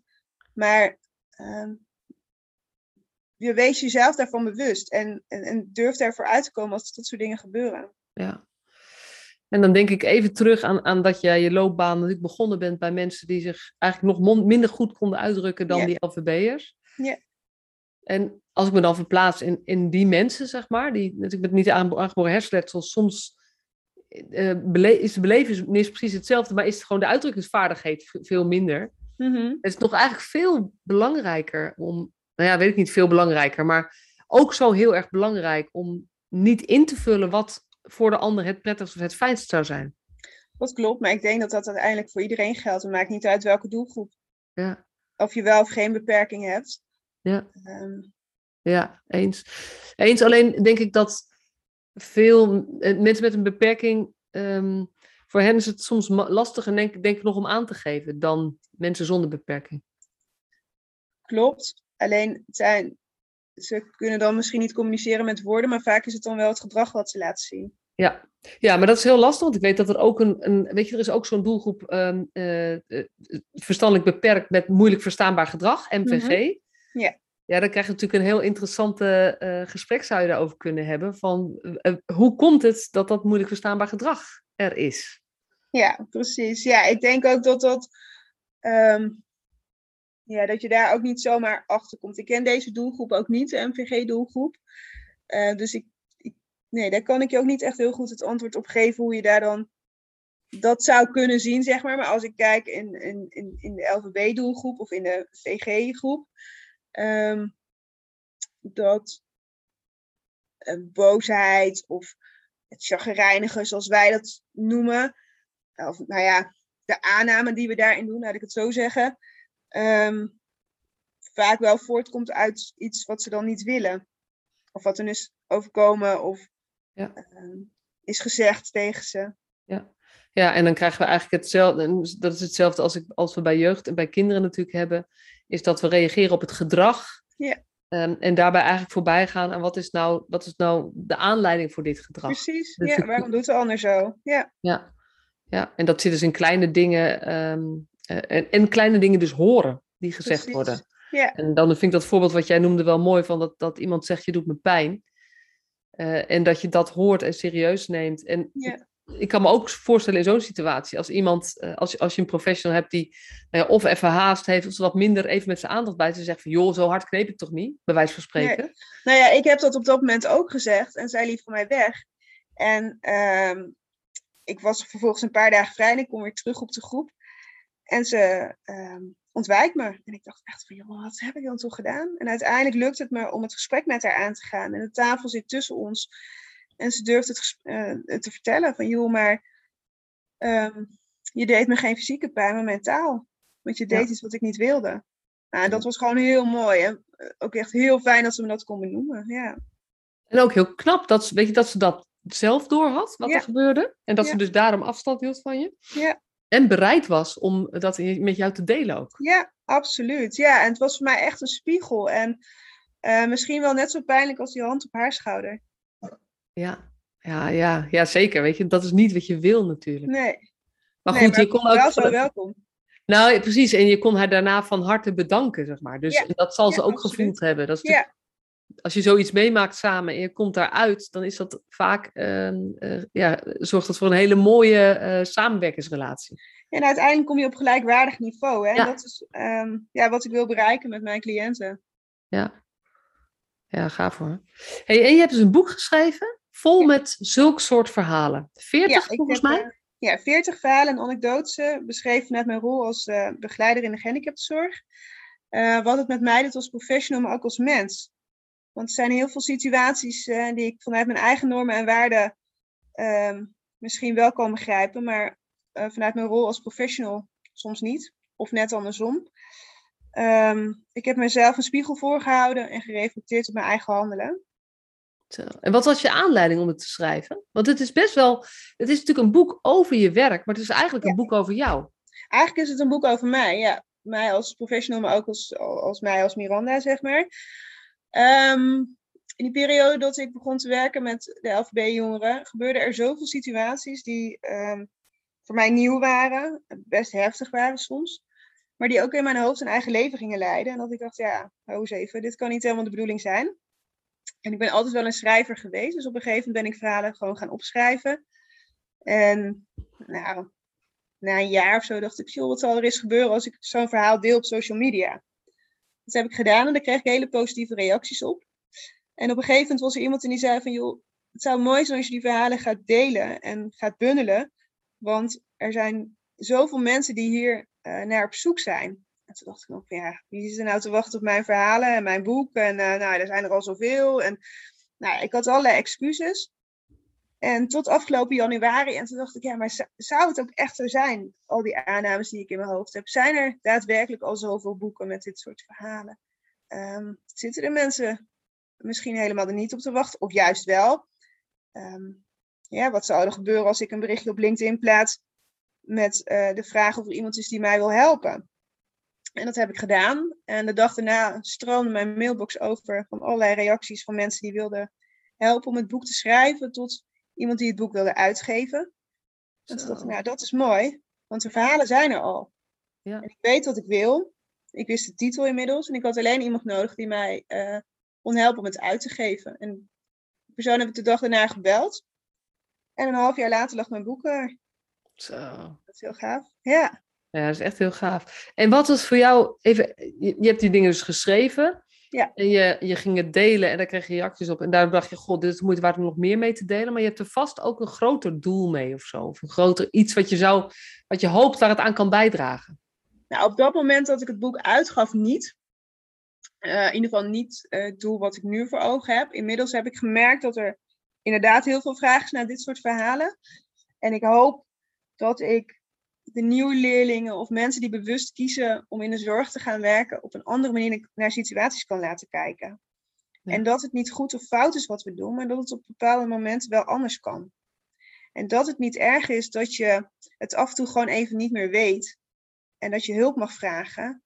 Maar um, je wees jezelf daarvan bewust en, en, en durf ervoor uit te komen als dat soort dingen gebeuren. Ja. En dan denk ik even terug aan, aan dat jij je loopbaan natuurlijk begonnen bent bij mensen die zich eigenlijk nog minder goed konden uitdrukken dan die LVB'ers. Ja. En als ik me dan verplaats in, in die mensen, zeg maar, die natuurlijk met niet aangeboren hersenletsel, soms uh, bele is de belevenis precies hetzelfde, maar is het gewoon de uitdrukkingsvaardigheid veel minder. Mm -hmm. Het is toch eigenlijk veel belangrijker om, nou ja, weet ik niet, veel belangrijker, maar ook zo heel erg belangrijk om niet in te vullen wat voor de ander het prettigst of het fijnst zou zijn. Dat klopt, maar ik denk dat dat uiteindelijk voor iedereen geldt. Het maakt niet uit welke doelgroep. Ja. Of je wel of geen beperking hebt. Ja. Um. Ja, eens. Eens, alleen denk ik dat veel eh, mensen met een beperking, um, voor hen is het soms lastiger, denk, denk ik, nog om aan te geven dan mensen zonder beperking. Klopt, alleen zijn, ze kunnen dan misschien niet communiceren met woorden, maar vaak is het dan wel het gedrag wat ze laten zien. Ja. ja, maar dat is heel lastig, want ik weet dat er ook een, een weet je, er is ook zo'n doelgroep um, uh, verstandelijk beperkt met moeilijk verstaanbaar gedrag, MVG. Mhm. Ja. Ja, dan krijg je natuurlijk een heel interessante uh, gesprek zou je daarover kunnen hebben. Van uh, hoe komt het dat dat moeilijk verstaanbaar gedrag er is? Ja, precies. Ja, ik denk ook dat dat, um, ja, dat je daar ook niet zomaar achter komt. Ik ken deze doelgroep ook niet, de MVG-doelgroep. Dus ik, ik, nee, daar kan ik je ook niet echt heel goed het antwoord op geven hoe je daar dan dat zou kunnen zien, zeg maar. Maar als ik kijk in, in, in, in de LVB-doelgroep of in de VG-groep, um, dat uh, boosheid of het chagrijnige, zoals wij dat noemen, of nou ja, de aanname die we daarin doen, laat ik het zo zeggen, um, vaak wel voortkomt uit iets wat ze dan niet willen. Of wat er is overkomen of ja. uh, is gezegd tegen ze. Ja. ja, en dan krijgen we eigenlijk hetzelfde. Dat is hetzelfde als, ik, als we bij jeugd en bij kinderen natuurlijk hebben. Is dat we reageren op het gedrag. Ja. Um, en daarbij eigenlijk voorbij gaan aan wat is, nou, wat is nou de aanleiding voor dit gedrag. Precies, dus ja, waarom doet de ander zo? Ja. ja. Ja, en dat zit dus in kleine dingen. Um, uh, en, en, kleine dingen dus horen die gezegd Precies. worden. Ja. En dan vind ik dat voorbeeld wat jij noemde wel mooi, van dat, dat iemand zegt je doet me pijn. Uh, en dat je dat hoort en serieus neemt. En ja. Ik kan me ook voorstellen in zo'n situatie, als iemand, uh, als, je, als je een professional hebt die nou ja, of even haast heeft, of wat minder even met zijn aandacht bij ze zegt van joh, zo hard kneep ik toch niet, bij wijze van spreken. Nee. Nou ja, ik heb dat op dat moment ook gezegd en zij liep van mij weg. En uh, ik was vervolgens een paar dagen vrij en ik kom weer terug op de groep. En ze uh, ontwijkt me. En ik dacht echt van, joh, wat heb ik dan toch gedaan? En uiteindelijk lukt het me om het gesprek met haar aan te gaan. En de tafel zit tussen ons. En ze durft het uh, te vertellen van, joh, maar um, je deed me geen fysieke pijn, maar mentaal. Want je deed ja. iets wat ik niet wilde. Nou, dat was gewoon heel mooi. En ook echt heel fijn dat ze me dat kon benoemen. Ja. En ook heel knap dat, weet je, dat ze dat zelf door had, wat Ja. er gebeurde. En dat Ja. ze dus daarom afstand hield van je. Ja. En bereid was om dat met jou te delen ook. Ja, absoluut. Ja, en het was voor mij echt een spiegel. En uh, misschien wel net zo pijnlijk als die hand op haar schouder. Ja, ja, ja, ja zeker. Weet je, dat is niet wat je wil natuurlijk. Nee. Maar nee, goed, maar je kon ook. wel zo welkom. Nou, precies. En je kon haar daarna van harte bedanken, zeg maar. Dus Ja. dat zal ze ook absoluut. gevoeld hebben. Dat is Ja. Als je zoiets meemaakt samen en je komt daaruit, dan is dat vaak, ehm, eh, ja, zorgt dat voor een hele mooie eh, samenwerkingsrelatie. En uiteindelijk kom je op gelijkwaardig niveau. Hè? Dat is um, ja, wat ik wil bereiken met mijn cliënten. Ja, ja gaaf hoor. Hey, en je hebt dus een boek geschreven, vol met zulk soort verhalen. 40 ik volgens heb, mij? eh, ja, 40 verhalen en anekdotes eh, beschreven vanuit mijn rol als uh, begeleider in de gehandicaptenzorg. Uh, wat het met mij doet als professional, maar ook als mens. Want er zijn heel veel situaties die ik vanuit mijn eigen normen en waarden um, misschien wel kan begrijpen, maar vanuit mijn rol als professional soms niet. Of net andersom. Um, ik heb mezelf een spiegel voorgehouden en gereflecteerd op mijn eigen handelen. Zo. En wat was je aanleiding om het te schrijven? Want het is best wel, het is natuurlijk een boek over je werk, maar het is eigenlijk Ja. een boek over jou. Eigenlijk is het een boek over mij, ja. Mij als professional, maar ook als, als mij als Miranda, zeg maar. Um, in die periode dat ik begon te werken met de LVB-jongeren, gebeurden er zoveel situaties die um, voor mij nieuw waren, best heftig waren soms, maar die ook in mijn hoofd een eigen leven gingen leiden. En dat ik dacht, ja, hou eens even, dit kan niet helemaal de bedoeling zijn. En ik ben altijd wel een schrijver geweest, dus op een gegeven moment ben ik verhalen gewoon gaan opschrijven. En nou, na een jaar of zo dacht ik, joh, wat zal er eens gebeuren als ik zo'n verhaal deel op social media? Dat heb ik gedaan en daar kreeg ik hele positieve reacties op. En op een gegeven moment was er iemand die zei van, joh, het zou mooi zijn als je die verhalen gaat delen en gaat bundelen. Want er zijn zoveel mensen die hier uh, naar op zoek zijn. En toen dacht ik nog, ja, wie is er nou te wachten op mijn verhalen en mijn boek? En uh, nou, er zijn er al zoveel. En nou, ik had allerlei excuses. En tot afgelopen januari. En toen dacht ik, ja, maar zou het ook echt zo zijn? Al die aannames die ik in mijn hoofd heb. Zijn er daadwerkelijk al zoveel boeken met dit soort verhalen? Um, zitten er mensen misschien helemaal er niet op te wachten? Of juist wel? Um, ja, wat zou er gebeuren als ik een berichtje op LinkedIn plaats met uh, de vraag of er iemand is die mij wil helpen? En dat heb ik gedaan. En de dag daarna stroomde mijn mailbox over van allerlei reacties van mensen die wilden helpen om het boek te schrijven. Tot iemand die het boek wilde uitgeven. En toen dacht ik, nou, dat is mooi, want de verhalen zijn er al. Ja. En ik weet wat ik wil. Ik wist de titel inmiddels en ik had alleen iemand nodig die mij uh, kon helpen om het uit te geven. En de persoon heb ik de dag daarna gebeld. En een half jaar later lag mijn boek er. Zo. Dat is heel gaaf. Ja. Ja, dat is echt heel gaaf. En wat was voor jou, even, je, je hebt die dingen dus geschreven. Ja. En je, je ging het delen en daar kreeg je reacties op. En daar dacht je, god, dit is moeite waard om nog meer mee te delen. Maar je hebt er vast ook een groter doel mee of zo. Of een groter iets wat je zou, wat je hoopt waar het aan kan bijdragen. Nou, op dat moment dat ik het boek uitgaf, niet. Uh, in ieder geval niet uh, het doel wat ik nu voor ogen heb. Inmiddels heb ik gemerkt dat er inderdaad heel veel vragen is naar dit soort verhalen. En ik hoop dat ik de nieuwe leerlingen of mensen die bewust kiezen om in de zorg te gaan werken, op een andere manier naar situaties kan laten kijken. En dat het niet goed of fout is wat we doen, maar dat het op bepaalde momenten wel anders kan. En dat het niet erg is dat je het af en toe gewoon even niet meer weet. En dat je hulp mag vragen.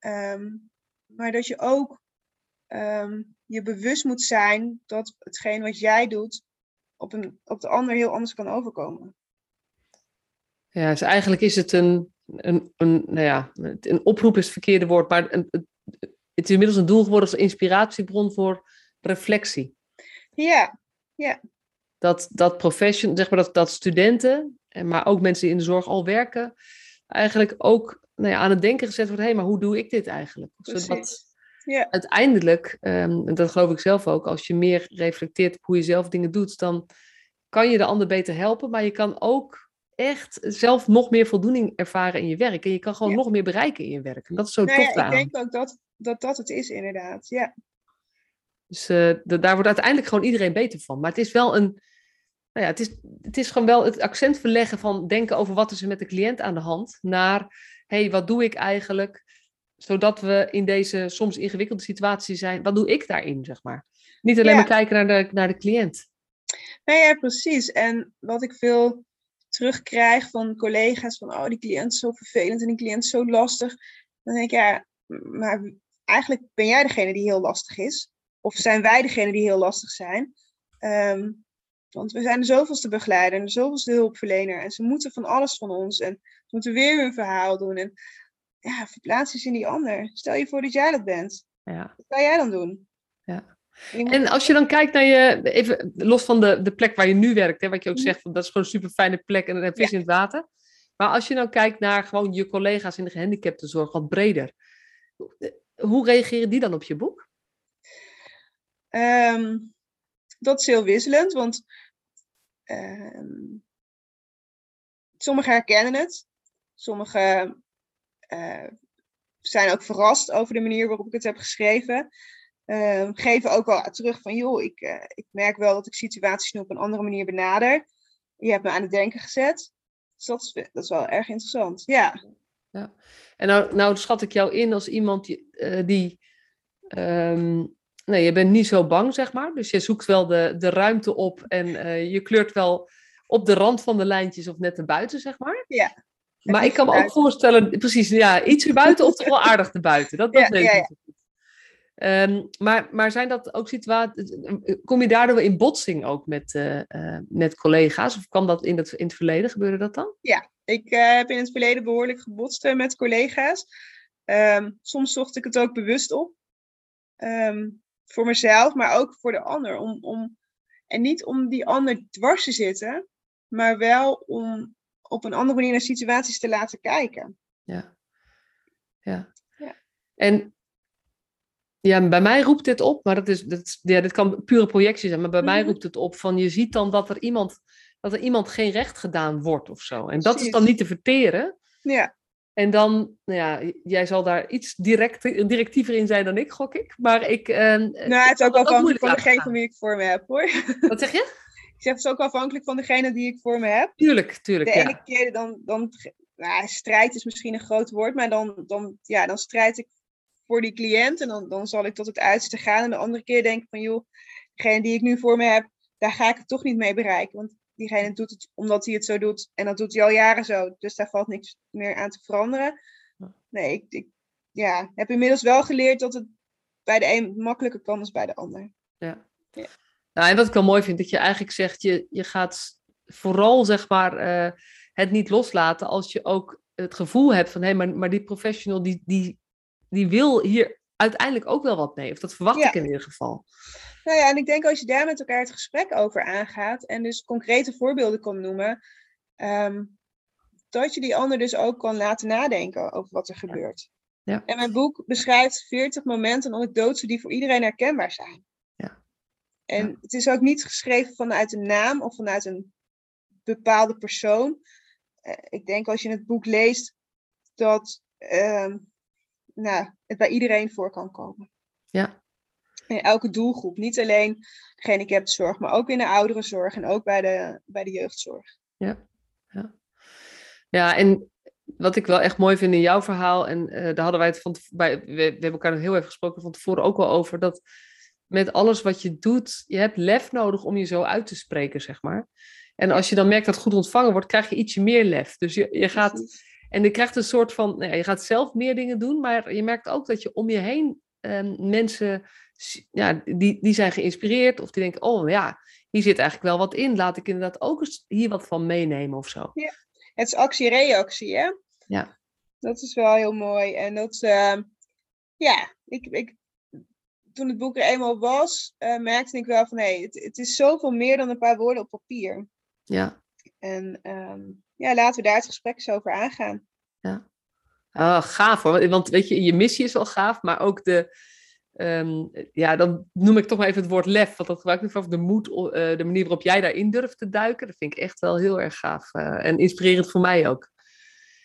Um, maar dat je ook um, je bewust moet zijn dat hetgeen wat jij doet op, een, op de ander heel anders kan overkomen. Ja, dus eigenlijk is het een, een, een, nou ja, een oproep is het verkeerde woord, maar een, het is inmiddels een doel geworden als inspiratiebron voor reflectie. Ja, ja. Dat, dat profession, zeg maar dat, dat studenten, maar ook mensen die in de zorg al werken, eigenlijk ook nou ja, aan het denken gezet wordt, hé, hey, maar hoe doe ik dit eigenlijk? Zodat ja. uiteindelijk, um, en dat geloof ik zelf ook, als je meer reflecteert op hoe je zelf dingen doet, dan kan je de ander beter helpen, maar je kan ook echt zelf nog meer voldoening ervaren in je werk. En je kan gewoon nog meer bereiken in je werk. En dat is zo nou tof ja, Ik denk ook dat, dat dat het is, inderdaad. Ja. Dus uh, daar wordt uiteindelijk gewoon iedereen beter van. Maar het is wel een. Nou ja, het is, het is gewoon wel het accent verleggen van denken over wat is er met de cliënt aan de hand. Naar, hé, hey, wat doe ik eigenlijk? Zodat we in deze soms ingewikkelde situatie zijn. Wat doe ik daarin, zeg maar? Niet alleen Ja. maar kijken naar de, naar de cliënt. Nou ja, precies. En wat ik veel terugkrijg van collega's van, oh, die cliënt is zo vervelend en die cliënt is zo lastig. Dan denk ik, ja, maar eigenlijk ben jij degene die heel lastig is. Of zijn wij degene die heel lastig zijn. Ehm, want we zijn de zoveelste begeleider en de zoveelste hulpverlener. En ze moeten van alles van ons. En ze moeten weer hun verhaal doen. En ja, verplaats je in die ander. Stel je voor dat jij dat bent. Ja. Wat zou jij dan doen? Ja. En als je dan kijkt naar je, even los van de, de plek waar je nu werkt, hè, wat je ook Mhm. zegt, van, dat is gewoon een super fijne plek en dan heb je vis in het water. Maar als je nou kijkt naar gewoon je collega's in de gehandicaptenzorg wat breder, hoe reageren die dan op je boek? Ehm, dat is heel wisselend, want ehm, sommigen herkennen het. Sommigen eh, zijn ook verrast over de manier waarop ik het heb geschreven. Ehm, geven ook wel terug van, joh, ik, eh, ik merk wel dat ik situaties nu op een andere manier benader. Je hebt me aan het denken gezet. Dus dat is, dat is wel erg interessant. Ja, En nou, nou schat ik jou in als iemand die, eh, die ehm, nee, je bent niet zo bang, zeg maar. Dus je zoekt wel de, de ruimte op en eh, je kleurt wel op de rand van de lijntjes of net erbuiten, zeg maar. Ja. Maar ik kan me ook voorstellen, precies, ja, iets erbuiten of toch wel aardig erbuiten. Dat, dat Ja, weet ja, ik ja. Ehm, maar, maar zijn dat ook situaties, kom je daardoor in botsing ook met, eh, eh, met collega's? Of kan dat in het, in het verleden, gebeurde dat dan? Ik eh, heb in het verleden behoorlijk gebotst met collega's. Ehm, soms zocht ik het ook bewust op. Ehm, voor mezelf, maar ook voor de ander. Om, om, en niet om die ander dwars te zitten, maar wel om op een andere manier naar situaties te laten kijken. Ja. Ja. Ja. En ja, bij mij roept dit op, maar dat is, dat ja, dit kan pure projectie zijn, maar bij mij Mhm. roept het op van je ziet dan dat er iemand, dat er iemand geen recht gedaan wordt of zo. En dat is dan niet te verteren. Ja, En dan, nou ja, jij zal daar iets direct, directiever in zijn dan ik, gok ik. Maar ik. eh, nou, het is ook afhankelijk van degene van wie ik voor me heb hoor. Wat zeg je? Ik zeg het is ook afhankelijk van degene die ik voor me heb. Tuurlijk, tuurlijk. De ja. ene keer dan, dan nou, strijd is misschien een groot woord, maar dan, dan, ja, dan strijd ik voor die cliënt en dan, dan zal ik tot het uiterste gaan. En de andere keer denk ik van, joh, degene die ik nu voor me heb, daar ga ik het toch niet mee bereiken. Want diegene doet het omdat hij het zo doet en dat doet hij al jaren zo. Dus daar valt niks meer aan te veranderen. Nee, ik, ik ja, heb inmiddels wel geleerd dat het bij de een makkelijker kan dan bij de ander. Ja. Ja. Nou, en wat ik wel mooi vind, dat je eigenlijk zegt, je, je gaat vooral zeg maar eh, het niet loslaten als je ook het gevoel hebt van hé, hey, maar, maar die professional die, die, die wil hier uiteindelijk ook wel wat mee. Of dat verwacht ik in ieder geval. Nou ja, en ik denk als je daar met elkaar het gesprek over aangaat en dus concrete voorbeelden kan noemen, ehm, dat je die ander dus ook kan laten nadenken over wat er gebeurt. Ja. En mijn boek beschrijft 40 momenten en anekdotes die voor iedereen herkenbaar zijn. Ja. En het is ook niet geschreven vanuit een naam of vanuit een bepaalde persoon. Uh, ik denk als je het boek leest dat uh, nou, het bij iedereen voor kan komen. Ja. In elke doelgroep. Niet alleen gehandicaptenzorg, maar ook in de ouderenzorg en ook bij de, bij de jeugdzorg. Ja. ja. Ja, en wat ik wel echt mooi vind in jouw verhaal, en uh, daar hadden wij het van bij, we, we, hebben elkaar nog heel even gesproken van tevoren ook wel over, dat met alles wat je doet, je hebt lef nodig om je zo uit te spreken, zeg maar. En als je dan merkt dat het goed ontvangen wordt, krijg je ietsje meer lef. Dus je, je gaat, en je krijgt een soort van, nou ja, je gaat zelf meer dingen doen, maar je merkt ook dat je om je heen um, mensen, ja, die, die zijn geïnspireerd of die denken, oh ja, hier zit eigenlijk wel wat in. Laat ik inderdaad ook eens hier wat van meenemen of zo. Ja. Het is actie-reactie, hè? Ja. Dat is wel heel mooi. En dat, uh, ja, ik, ik, toen het boek er eenmaal was, uh, merkte ik wel van, hé, hey, het, het is zoveel meer dan een paar woorden op papier. Ja. En um, ja, laten we daar het gesprek eens over aangaan. Ja. Oh, gaaf hoor. Want weet je, je missie is wel gaaf, maar ook de, Um, ja, dan noem ik toch maar even het woord lef, want dat gebruik ik van de moed, uh, de manier waarop jij daarin durft te duiken. Dat vind ik echt wel heel erg gaaf uh, en inspirerend voor mij ook.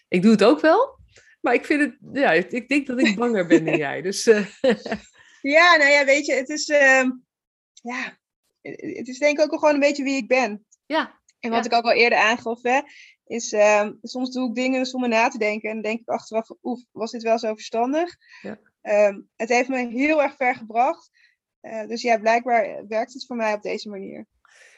Ik doe het ook wel, maar ik vind het, ja, ik denk dat ik [LAUGHS] banger ben dan jij. Dus, uh... [LAUGHS] ja, nou ja, weet je, het is, ja, het is denk ik ook gewoon een beetje wie ik ben. Ja. En wat ja. ik ook al eerder aangaf, hè, is ehm, soms doe ik dingen zonder na te denken en dan denk ik achteraf, oef, was dit wel zo verstandig? Ja. Um, het heeft me heel erg ver gebracht. Uh, dus ja, blijkbaar werkt het voor mij op deze manier.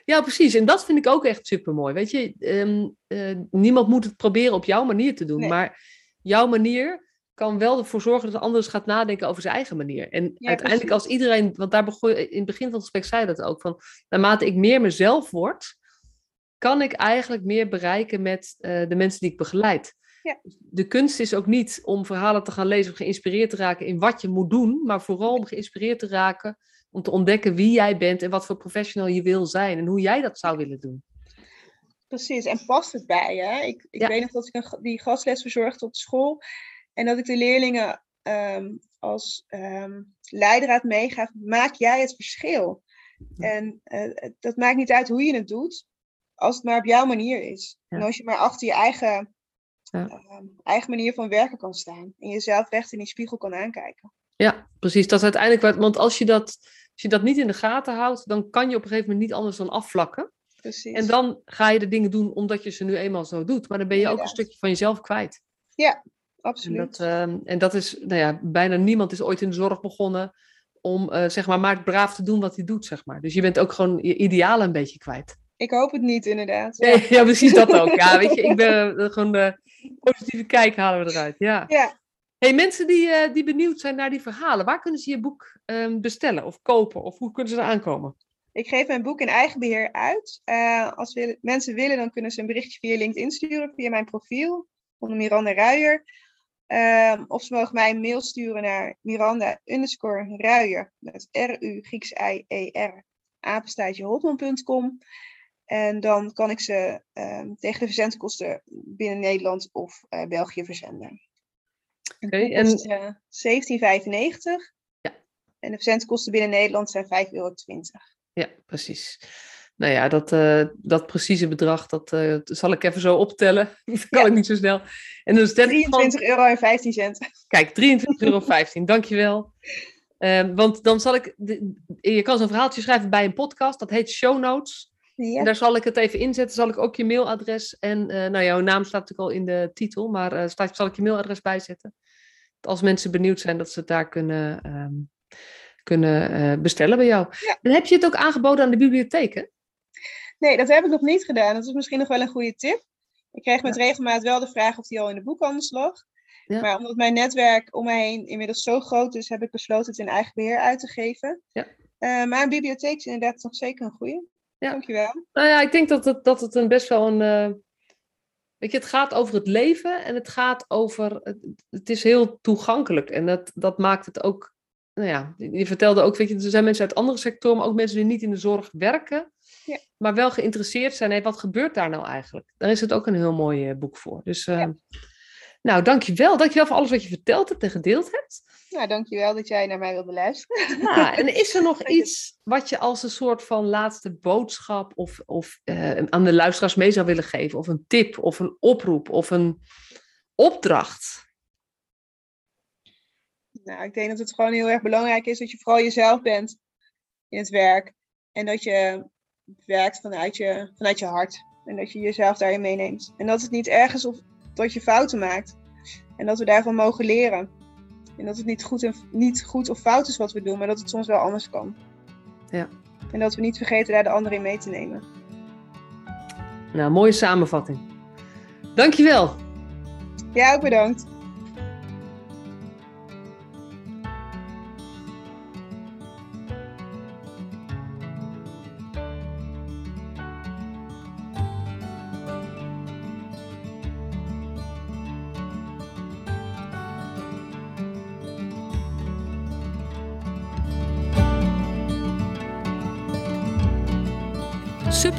Ja, precies. En dat vind ik ook echt super mooi. Weet je, um, uh, niemand moet het proberen op jouw manier te doen. Nee. Maar jouw manier kan wel ervoor zorgen dat de ander gaat nadenken over zijn eigen manier. En ja, uiteindelijk precies. als iedereen, want daar begon in het begin van het gesprek zei dat ook, van naarmate ik meer mezelf word, kan ik eigenlijk meer bereiken met uh, de mensen die ik begeleid. Ja. De kunst is ook niet om verhalen te gaan lezen of geïnspireerd te raken in wat je moet doen, maar vooral om geïnspireerd te raken om te ontdekken wie jij bent en wat voor professional je wil zijn en hoe jij dat zou willen doen. Precies, en past het bij je? Ik, ik ja. weet nog dat ik een, die gastles verzorgde op school en dat ik de leerlingen um, als um, leidraad meegaf, maak jij het verschil? En uh, dat maakt niet uit hoe je het doet, als het maar op jouw manier is. Ja. En als je maar achter je eigen ja. uh, eigen manier van werken kan staan. En jezelf recht in die spiegel kan aankijken. Ja, precies. Dat is uiteindelijk wat. Want als je, dat, als je dat niet in de gaten houdt, dan kan je op een gegeven moment niet anders dan afvlakken. Precies. En dan ga je de dingen doen omdat je ze nu eenmaal zo doet. Maar dan ben je ook een stukje van jezelf kwijt. Ja, absoluut. En dat, uh, en dat is, nou ja, bijna niemand is ooit in de zorg begonnen om, uh, zeg maar, maar braaf te doen wat hij doet, zeg maar. Dus je bent ook gewoon je idealen een beetje kwijt. Ik hoop het niet, inderdaad. Ja, ja, ja precies dat ook. Ja, weet je, ik ben uh, gewoon de positieve kijk halen we eruit. Ja. ja. Hey, mensen die, uh, die benieuwd zijn naar die verhalen, waar kunnen ze je boek um, bestellen of kopen? Of hoe kunnen ze er aankomen? Ik geef mijn boek in eigen beheer uit. Uh, als mensen willen, dan kunnen ze een berichtje via LinkedIn sturen, via mijn profiel, onder Miranda Ruijer. Um, of ze mogen mij een mail sturen naar Miranda underscore Ruijer, met R-U Grieks I-E-R, apenstaatje hotman.com. En dan kan ik ze um, tegen de verzendkosten binnen Nederland of uh, België verzenden. Okay, en uh, 17,95. Ja. En de verzendkosten binnen Nederland zijn 5,20 euro. Ja, precies. Nou ja, dat, uh, dat precieze bedrag, dat uh, zal ik even zo optellen. [LAUGHS] Dat kan ja. ik niet zo snel. En dan 23 van... euro en 15 cent. Kijk, 23,15 euro, dankjewel. Uh, want dan zal ik, de, je kan zo'n verhaaltje schrijven bij een podcast, dat heet Show Notes. Ja. En daar zal ik het even inzetten. Zal ik ook je mailadres en, uh, nou jouw naam staat natuurlijk al in de titel, maar uh, staat, zal ik je mailadres bijzetten. Als mensen benieuwd zijn dat ze het daar kunnen, um, kunnen uh, bestellen bij jou. Ja. En heb je het ook aangeboden aan de bibliotheken? Nee, dat heb ik nog niet gedaan. Dat is misschien nog wel een goede tip. Ik kreeg met ja. regelmaat wel de vraag of die al in de boekhandel lag. Ja. Maar omdat mijn netwerk om mij heen inmiddels zo groot is, heb ik besloten het in eigen beheer uit te geven. Ja. Uh, maar een bibliotheek is inderdaad nog zeker een goede. Ja. Dankjewel. Nou ja, ik denk dat het, dat het een best wel een... Uh, weet je, het gaat over het leven en het gaat over... Het, het is heel toegankelijk en dat, dat maakt het ook... Nou ja, je vertelde ook, weet je, er zijn mensen uit andere sectoren, maar ook mensen die niet in de zorg werken, ja. maar wel geïnteresseerd zijn. Hey, wat gebeurt daar nou eigenlijk? Daar is het ook een heel mooi uh, boek voor. Dus uh, ja. Nou, dankjewel. Dankjewel voor alles wat je verteld hebt en gedeeld hebt. Nou, dankjewel dat jij naar mij wilde luisteren. Ja, en is er nog [LAUGHS] iets wat je als een soort van laatste boodschap of, of uh, aan de luisteraars mee zou willen geven? Of een tip, of een oproep, of een opdracht? Nou, ik denk dat het gewoon heel erg belangrijk is dat je vooral jezelf bent in het werk. En dat je werkt vanuit je, vanuit je hart. En dat je jezelf daarin meeneemt. En dat het niet erg is of dat je fouten maakt. En dat we daarvan mogen leren. En dat het niet goed, en, niet goed of fout is wat we doen, maar dat het soms wel anders kan. Ja. En dat we niet vergeten daar de anderen in mee te nemen. Nou, mooie samenvatting. Dankjewel. Ja, ook bedankt.